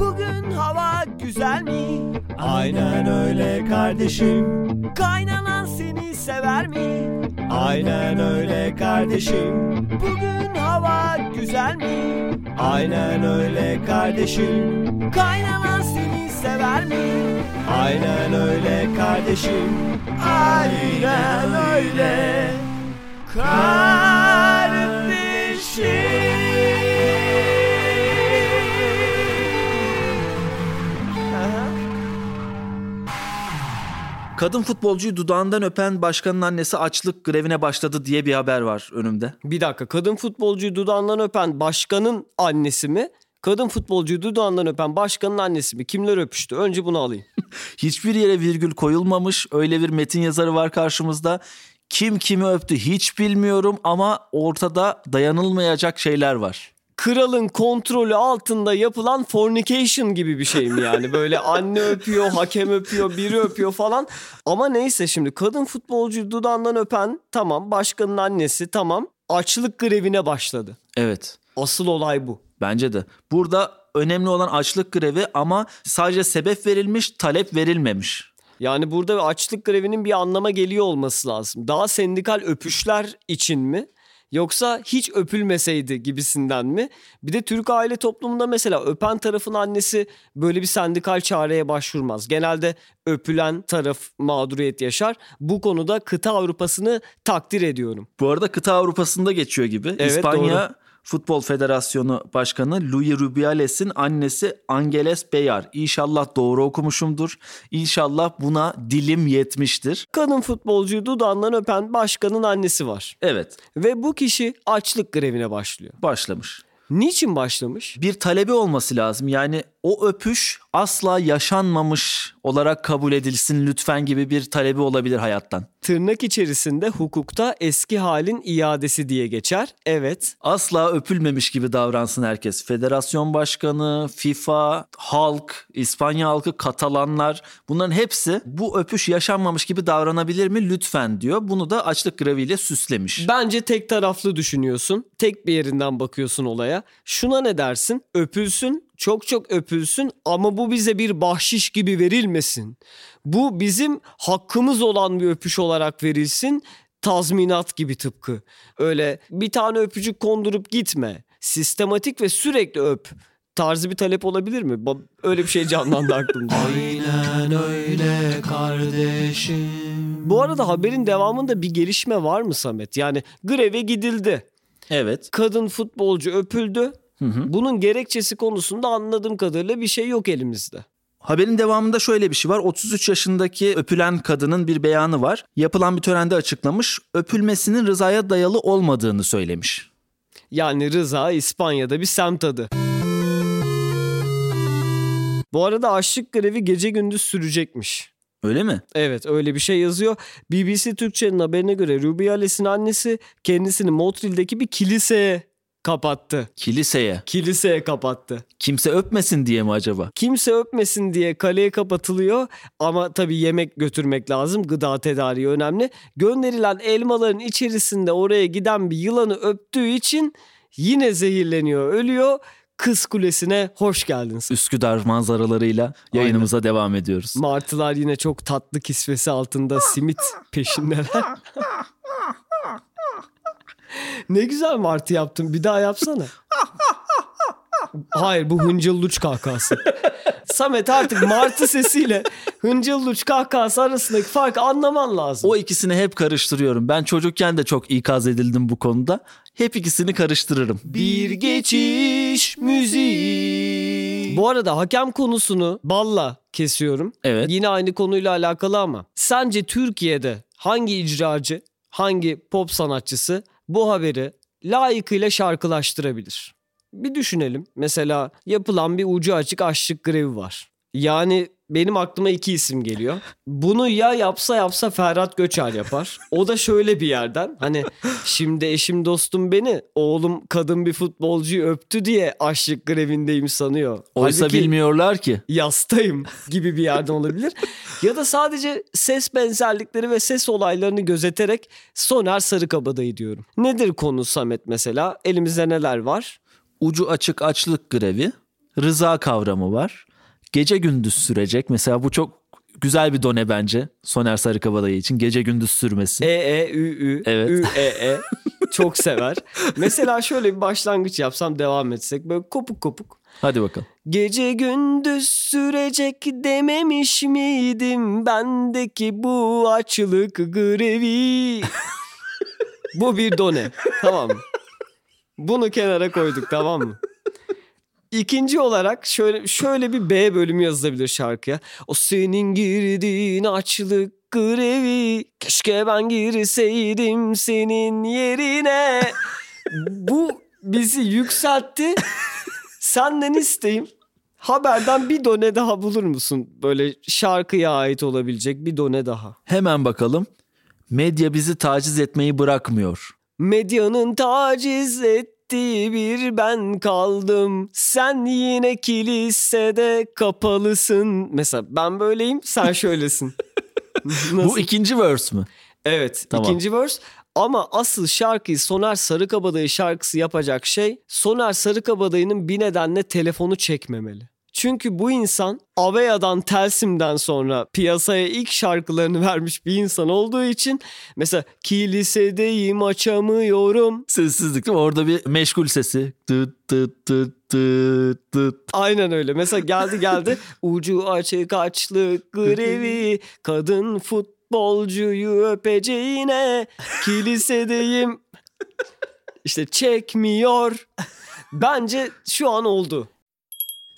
Bugün hava güzel mi? Aynen öyle kardeşim. Kaynanan seni sever mi? Aynen öyle kardeşim. Bugün hava güzel mi? Aynen öyle kardeşim. Kaynanan seni sever mi? Aynen öyle kardeşim. Aynen öyle kardeşim. Kadın futbolcuyu dudağından öpen başkanın annesi açlık grevine başladı diye bir haber var önümde. Bir dakika kadın futbolcuyu dudağından öpen başkanın annesi mi? Kadın futbolcuyu dudağından öpen başkanın annesi mi? Kimler öpüştü? Önce bunu alayım. Hiçbir yere virgül koyulmamış öyle bir metin yazarı var karşımızda. Kim kimi öptü hiç bilmiyorum ama ortada dayanılmayacak şeyler var. Kralın kontrolü altında yapılan fornication gibi bir şey mi yani? Böyle anne öpüyor, hakem öpüyor, biri öpüyor falan. Ama neyse şimdi kadın futbolcuyu dudağından öpen tamam başkanın annesi tamam açlık grevine başladı. Evet. Asıl olay bu. Bence de. Burada önemli olan açlık grevi ama sadece sebep verilmiş, talep verilmemiş. Yani burada açlık grevinin bir anlama geliyor olması lazım. Daha sendikal öpüşler için mi? Yoksa hiç öpülmeseydi gibisinden mi? Bir de Türk aile toplumunda mesela öpen tarafın annesi böyle bir sendikal çareye başvurmaz. Genelde öpülen taraf mağduriyet yaşar. Bu konuda kıta Avrupa'sını takdir ediyorum. Bu arada kıta Avrupa'sında geçiyor gibi. Evet, İspanya doğru. Futbol Federasyonu Başkanı Louis Rubiales'in annesi Angeles Beyar. İnşallah doğru okumuşumdur. İnşallah buna dilim yetmiştir. Kadın futbolcuyu dudağından öpen başkanın annesi var. Evet, Ve bu kişi açlık grevine başlıyor. başlamış. Niçin başlamış? Bir talebi olması lazım. Yani o öpüş asla yaşanmamış olarak kabul edilsin lütfen gibi bir talebi olabilir hayattan. Tırnak içerisinde hukukta eski halin iadesi diye geçer. Evet. Asla öpülmemiş gibi davransın herkes. Federasyon başkanı, FIFA, halk, İspanya halkı, Katalanlar bunların hepsi bu öpüş yaşanmamış gibi davranabilir mi lütfen diyor. Bunu da açlık greviyle süslemiş. Bence tek taraflı düşünüyorsun. Tek bir yerinden bakıyorsun olaya. Şuna ne dersin? Öpülsün, çok çok öpülsün ama bu bize bir bahşiş gibi verilmesin. Bu bizim hakkımız olan bir öpüş olarak verilsin. Tazminat gibi tıpkı. Öyle bir tane öpücük kondurup gitme. Sistematik ve sürekli öp tarzı bir talep olabilir mi? Öyle bir şey canlandı aklımda. Aynen öyle kardeşim. Bu arada haberin devamında bir gelişme var mı Samet? Yani greve gidildi. Evet. kadın futbolcu öpüldü. Bunun gerekçesi konusunda anladığım kadarıyla bir şey yok elimizde. Haberin devamında şöyle bir şey var. 33 yaşındaki öpülen kadının bir beyanı var. Yapılan bir törende açıklamış. Öpülmesinin rızaya dayalı olmadığını söylemiş. Yani Rıza İspanya'da bir semt adı. Bu arada açlık grevi gece gündüz sürecekmiş. Öyle mi? Evet öyle bir şey yazıyor. BBC Türkçe'nin haberine göre Rubiales'in annesi kendisini Montreal'deki bir kiliseye kapattı. Kiliseye. Kiliseye kapattı. Kimse öpmesin diye mi acaba? Kimse öpmesin diye kaleye kapatılıyor ama tabii yemek götürmek lazım. Gıda tedariği önemli. Gönderilen elmaların içerisinde oraya giden bir yılanı öptüğü için yine zehirleniyor, ölüyor. Kız Kulesi'ne hoş geldin. Üsküdar manzaralarıyla yayınımıza devam ediyoruz. Martılar yine çok tatlı kisvesi altında simit peşindeler. ne güzel martı yaptın. Bir daha yapsana. Hayır bu hıncıl luç kahkası. Samet artık martı sesiyle hıncıl uç kahkahası arasındaki farkı anlaman lazım. O ikisini hep karıştırıyorum. Ben çocukken de çok ikaz edildim bu konuda. Hep ikisini karıştırırım. Bir geçiş müziği. Bu arada hakem konusunu balla kesiyorum. Evet. Yine aynı konuyla alakalı ama. Sence Türkiye'de hangi icracı, hangi pop sanatçısı bu haberi layıkıyla şarkılaştırabilir? Bir düşünelim. Mesela yapılan bir ucu açık açlık grevi var. Yani benim aklıma iki isim geliyor. Bunu ya yapsa yapsa Ferhat Göçer yapar. O da şöyle bir yerden hani şimdi eşim dostum beni oğlum kadın bir futbolcuyu öptü diye açlık grevindeyim sanıyor. Oysa Halbuki bilmiyorlar ki. yastayım gibi bir yerden olabilir. ya da sadece ses benzerlikleri ve ses olaylarını gözeterek Soner Sarıkabadayı diyorum. Nedir konu Samet mesela? Elimizde neler var? Ucu açık açlık grevi, rıza kavramı var. Gece gündüz sürecek. Mesela bu çok güzel bir done bence. Soner Sarıkabadayı için gece gündüz sürmesi. E E Ü Ü Evet. Ü E E çok sever. Mesela şöyle bir başlangıç yapsam devam etsek böyle kopuk kopuk. Hadi bakalım. Gece gündüz sürecek dememiş miydim bendeki bu açlık grevi. bu bir done tamam mı? Bunu kenara koyduk tamam mı? İkinci olarak şöyle şöyle bir B bölümü yazılabilir şarkıya. O senin girdiğin açlık grevi. Keşke ben girseydim senin yerine. Bu bizi yükseltti. Senden isteyim. Haberden bir done daha bulur musun? Böyle şarkıya ait olabilecek bir done daha. Hemen bakalım. Medya bizi taciz etmeyi bırakmıyor. Medyanın taciz ettiği bir ben kaldım. Sen yine kilisede kapalısın. Mesela ben böyleyim, sen şöylesin. Bu ikinci verse mü? Evet, Tamam. ikinci verse. Ama asıl şarkıyı Soner Sarıkabadayı şarkısı yapacak şey Soner Sarıkabadayı'nın bir nedenle telefonu çekmemeli. Çünkü bu insan Aveya'dan Telsim'den sonra piyasaya ilk şarkılarını vermiş bir insan olduğu için mesela kilisedeyim açamıyorum. Sessizlik değil mi? Orada bir meşgul sesi. Tıt tıt tıt tıt tıt. Aynen öyle. Mesela geldi geldi ucu açık açlık grevi kadın futbolcuyu öpeceğine kilisedeyim. İşte çekmiyor. Bence şu an oldu.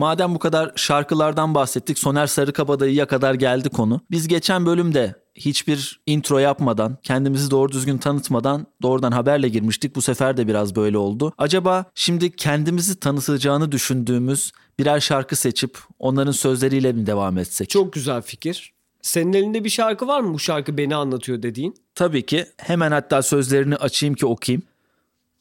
Madem bu kadar şarkılardan bahsettik Soner Sarıkabadayı'ya kadar geldi konu. Biz geçen bölümde hiçbir intro yapmadan, kendimizi doğru düzgün tanıtmadan doğrudan haberle girmiştik. Bu sefer de biraz böyle oldu. Acaba şimdi kendimizi tanıtacağını düşündüğümüz birer şarkı seçip onların sözleriyle mi devam etsek? Çok güzel fikir. Senin elinde bir şarkı var mı bu şarkı beni anlatıyor dediğin? Tabii ki. Hemen hatta sözlerini açayım ki okuyayım.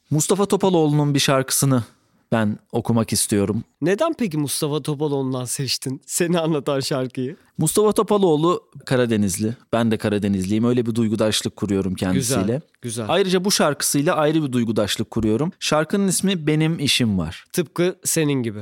Mustafa Topaloğlu'nun bir şarkısını ben okumak istiyorum. Neden peki Mustafa Topaloğlu'ndan seçtin seni anlatan şarkıyı? Mustafa Topaloğlu Karadenizli. Ben de Karadenizliyim. Öyle bir duygudaşlık kuruyorum kendisiyle. Güzel, güzel. Ayrıca bu şarkısıyla ayrı bir duygudaşlık kuruyorum. Şarkının ismi Benim İşim Var. Tıpkı senin gibi.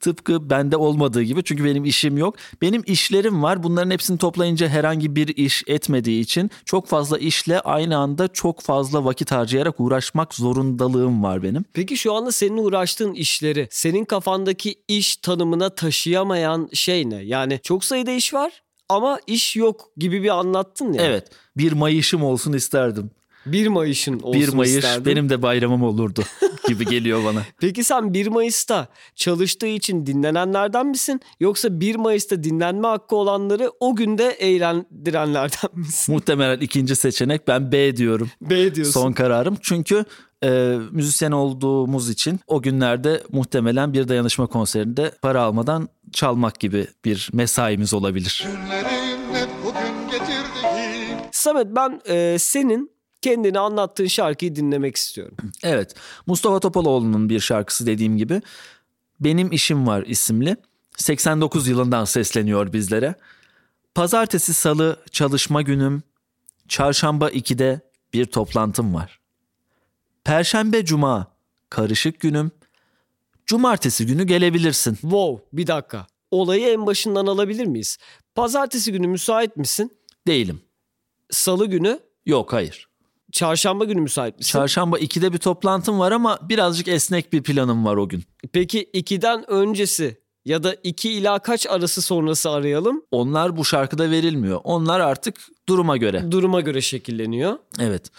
Tıpkı bende olmadığı gibi çünkü benim işim yok. Benim işlerim var. Bunların hepsini toplayınca herhangi bir iş etmediği için çok fazla işle aynı anda çok fazla vakit harcayarak uğraşmak zorundalığım var benim. Peki şu anda senin uğraştığın işleri senin kafandaki iş tanımına taşıyamayan şey ne? Yani çok sayıda iş var ama iş yok gibi bir anlattın ya. Evet bir mayışım olsun isterdim. 1 Mayıs'ın olsun 1 Mayıs isterdin. benim de bayramım olurdu gibi geliyor bana. Peki sen 1 Mayıs'ta çalıştığı için dinlenenlerden misin? Yoksa 1 Mayıs'ta dinlenme hakkı olanları o günde eğlendirenlerden misin? Muhtemelen ikinci seçenek ben B diyorum. B diyorsun. Son kararım. Çünkü e, müzisyen olduğumuz için o günlerde muhtemelen bir dayanışma konserinde para almadan çalmak gibi bir mesaimiz olabilir. Günlerim hep bugün getirdiğim Samet ben e, senin kendini anlattığın şarkıyı dinlemek istiyorum. Evet. Mustafa Topaloğlu'nun bir şarkısı dediğim gibi. Benim işim var isimli. 89 yılından sesleniyor bizlere. Pazartesi, salı çalışma günüm. Çarşamba 2'de bir toplantım var. Perşembe, cuma karışık günüm. Cumartesi günü gelebilirsin. Wow bir dakika. Olayı en başından alabilir miyiz? Pazartesi günü müsait misin? Değilim. Salı günü, Yok hayır. Çarşamba günü müsait misin? Çarşamba 2'de bir toplantım var ama birazcık esnek bir planım var o gün. Peki 2'den öncesi ya da 2 ila kaç arası sonrası arayalım? Onlar bu şarkıda verilmiyor. Onlar artık duruma göre. Duruma göre şekilleniyor. Evet.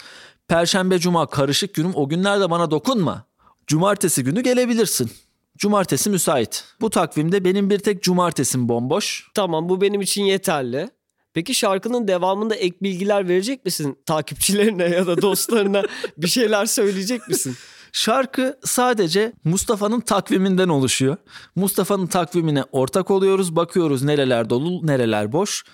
Perşembe, cuma karışık günüm. O günlerde bana dokunma. Cumartesi günü gelebilirsin. Cumartesi müsait. Bu takvimde benim bir tek cumartesim bomboş. Tamam bu benim için yeterli. Peki şarkının devamında ek bilgiler verecek misin takipçilerine ya da dostlarına bir şeyler söyleyecek misin? Şarkı sadece Mustafa'nın takviminden oluşuyor. Mustafa'nın takvimine ortak oluyoruz, bakıyoruz nereler dolu, nereler boş.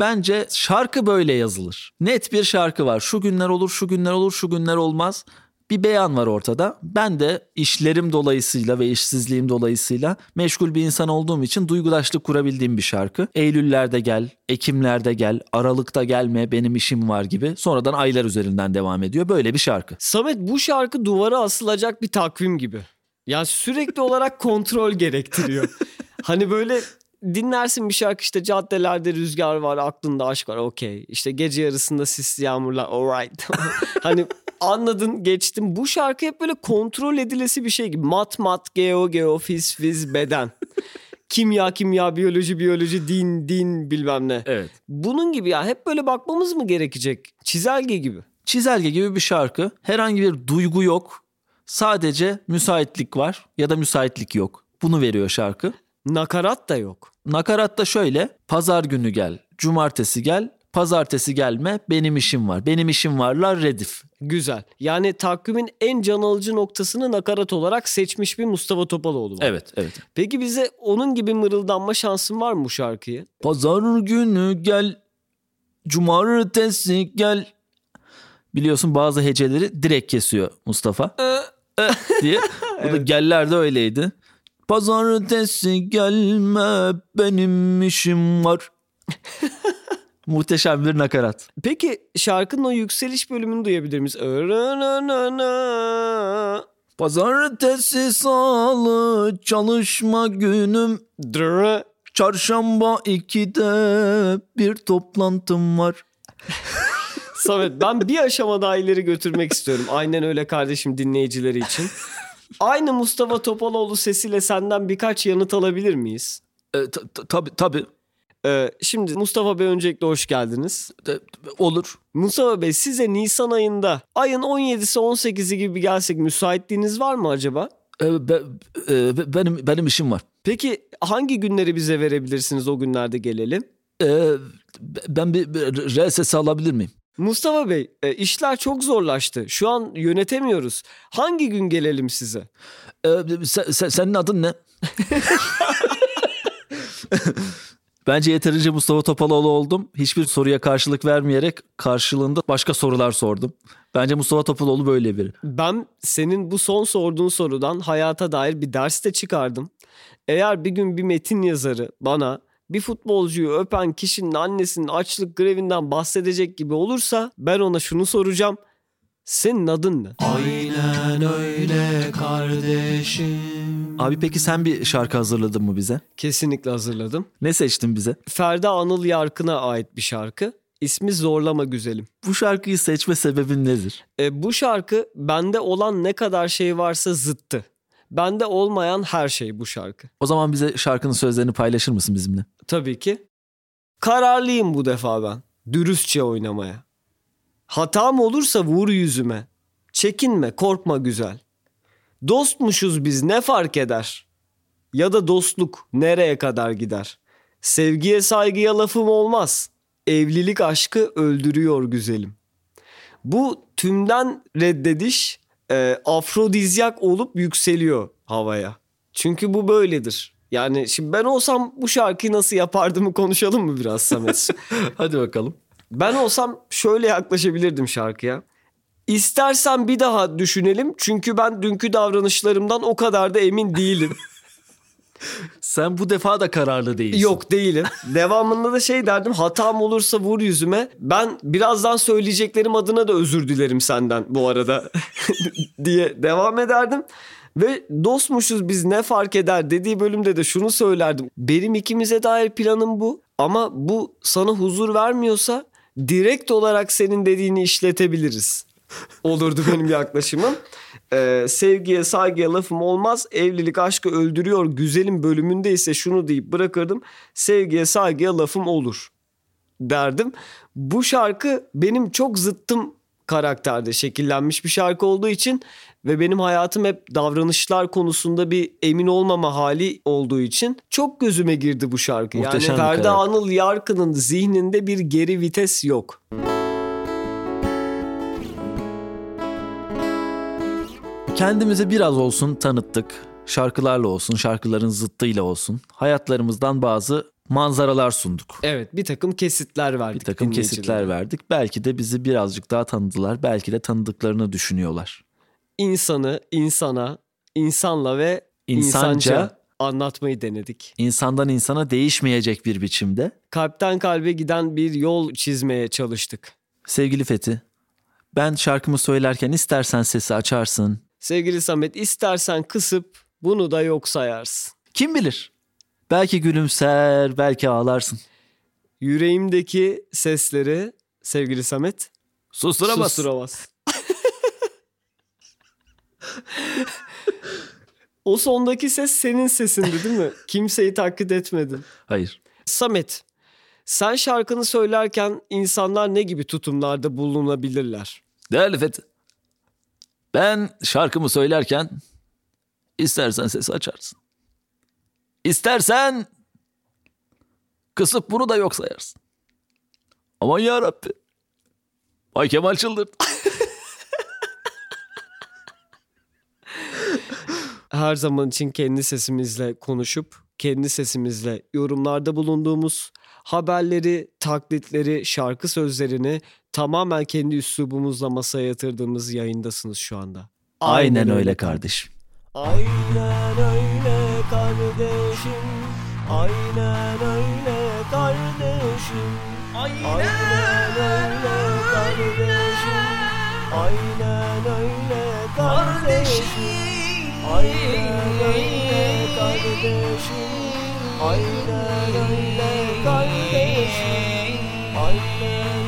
Bence şarkı böyle yazılır. Net bir şarkı var. Şu günler olur, şu günler olur, şu günler olmaz. Bir beyan var ortada. Ben de işlerim dolayısıyla ve işsizliğim dolayısıyla meşgul bir insan olduğum için duygudaşlık kurabildiğim bir şarkı. Eylüllerde gel, Ekimlerde gel, Aralıkta gelme benim işim var gibi. Sonradan aylar üzerinden devam ediyor. Böyle bir şarkı. Samet bu şarkı duvara asılacak bir takvim gibi. Ya sürekli olarak kontrol gerektiriyor. hani böyle dinlersin bir şarkı işte caddelerde rüzgar var aklında aşk var okey. İşte gece yarısında sisli yağmurlar alright. hani anladın geçtim. Bu şarkı hep böyle kontrol edilesi bir şey gibi. Mat mat geo geo fiz fiz beden. kimya kimya biyoloji biyoloji din din bilmem ne. Evet. Bunun gibi ya hep böyle bakmamız mı gerekecek? Çizelge gibi. Çizelge gibi bir şarkı. Herhangi bir duygu yok. Sadece müsaitlik var ya da müsaitlik yok. Bunu veriyor şarkı. Nakarat da yok. Nakarat da şöyle. Pazar günü gel, cumartesi gel, pazartesi gelme, benim işim var. Benim işim varlar redif. Güzel. Yani takvimin en can alıcı noktasını nakarat olarak seçmiş bir Mustafa Topaloğlu var. Evet, evet. Peki bize onun gibi mırıldanma şansın var mı bu şarkıyı? Pazar günü gel, cumartesi gel. Biliyorsun bazı heceleri direkt kesiyor Mustafa. Diye. Bu da geller de öyleydi. Pazartesi gelme benim işim var. Muhteşem bir nakarat. Peki şarkının o yükseliş bölümünü duyabilir miyiz? Pazartesi salı çalışma günüm. Drı. Çarşamba 2'de bir toplantım var. Samet ben bir aşama daha ileri götürmek istiyorum. Aynen öyle kardeşim dinleyicileri için. Aynı Mustafa Topaloğlu sesiyle senden birkaç yanıt alabilir miyiz? E, tabii tabii Ee, şimdi Mustafa Bey öncelikle hoş geldiniz. Olur. Mustafa Bey size Nisan ayında ayın 17'si 18'i gibi gelsek müsaitliğiniz var mı acaba? E, be- e, be- benim benim işim var. Peki hangi günleri bize verebilirsiniz o günlerde gelelim? E, be- ben bir, bir RSS alabilir miyim? Mustafa Bey e, işler çok zorlaştı. Şu an yönetemiyoruz. Hangi gün gelelim size? E, sen- sen- senin adın ne? Bence yeterince Mustafa Topaloğlu oldum. Hiçbir soruya karşılık vermeyerek karşılığında başka sorular sordum. Bence Mustafa Topaloğlu böyle biri. Ben senin bu son sorduğun sorudan hayata dair bir ders de çıkardım. Eğer bir gün bir metin yazarı bana bir futbolcuyu öpen kişinin annesinin açlık grevinden bahsedecek gibi olursa ben ona şunu soracağım. Senin adın ne? Aynen öyle kardeşim. Abi peki sen bir şarkı hazırladın mı bize? Kesinlikle hazırladım. Ne seçtin bize? Ferda Anıl Yarkın'a ait bir şarkı. İsmi Zorlama Güzelim. Bu şarkıyı seçme sebebin nedir? E, bu şarkı bende olan ne kadar şey varsa zıttı. Bende olmayan her şey bu şarkı. O zaman bize şarkının sözlerini paylaşır mısın bizimle? Tabii ki. Kararlıyım bu defa ben. Dürüstçe oynamaya. Hatam olursa vur yüzüme. Çekinme, korkma güzel. Dostmuşuz biz ne fark eder? Ya da dostluk nereye kadar gider? Sevgiye saygıya lafım olmaz. Evlilik aşkı öldürüyor güzelim. Bu tümden reddediş e, afrodizyak olup yükseliyor havaya. Çünkü bu böyledir. Yani şimdi ben olsam bu şarkıyı nasıl yapardımı konuşalım mı biraz Samet? Hadi bakalım. Ben olsam şöyle yaklaşabilirdim şarkıya. İstersen bir daha düşünelim çünkü ben dünkü davranışlarımdan o kadar da emin değilim. Sen bu defa da kararlı değilsin. Yok değilim. Devamında da şey derdim hatam olursa vur yüzüme. Ben birazdan söyleyeceklerim adına da özür dilerim senden bu arada diye devam ederdim. Ve dostmuşuz biz ne fark eder dediği bölümde de şunu söylerdim. Benim ikimize dair planım bu ama bu sana huzur vermiyorsa direkt olarak senin dediğini işletebiliriz. Olurdu benim yaklaşımım. Ee, sevgiye saygıya lafım olmaz. Evlilik aşkı öldürüyor. Güzelim bölümünde ise şunu deyip bırakırdım. Sevgiye saygıya lafım olur derdim. Bu şarkı benim çok zıttım karakterde şekillenmiş bir şarkı olduğu için ve benim hayatım hep davranışlar konusunda bir emin olmama hali olduğu için çok gözüme girdi bu şarkı. Muhteşem yani karakter. Anıl Yarkın'ın zihninde bir geri vites yok. Kendimizi biraz olsun tanıttık. Şarkılarla olsun, şarkıların zıttıyla olsun. Hayatlarımızdan bazı manzaralar sunduk. Evet bir takım kesitler verdik. Bir takım kesitler verdik. Belki de bizi birazcık daha tanıdılar. Belki de tanıdıklarını düşünüyorlar. İnsanı insana, insanla ve İnsanca- insanca anlatmayı denedik. İnsandan insana değişmeyecek bir biçimde. Kalpten kalbe giden bir yol çizmeye çalıştık. Sevgili Fethi, ben şarkımı söylerken istersen sesi açarsın. Sevgili Samet istersen kısıp bunu da yok sayarsın. Kim bilir? Belki gülümser, belki ağlarsın. Yüreğimdeki sesleri sevgili Samet Susturamaz. susturamaz. o sondaki ses senin sesindi değil mi? Kimseyi taklit etmedin. Hayır. Samet, sen şarkını söylerken insanlar ne gibi tutumlarda bulunabilirler? Değerli Fethi, ben şarkımı söylerken istersen sesi açarsın. İstersen kısıp bunu da yok sayarsın. Aman ya Rabbi. Bay Kemal çıldırdı. Her zaman için kendi sesimizle konuşup kendi sesimizle yorumlarda bulunduğumuz haberleri, taklitleri, şarkı sözlerini tamamen kendi üslubumuzla masaya yatırdığımız yayındasınız şu anda. Aynen öyle kardeşim. Aynen öyle kardeşim. Aynen öyle kardeşim. Aynen öyle kardeşim. Aynen öyle kardeşim. Aynen öyle kardeşim. Aynen öyle kardeşim. Aynen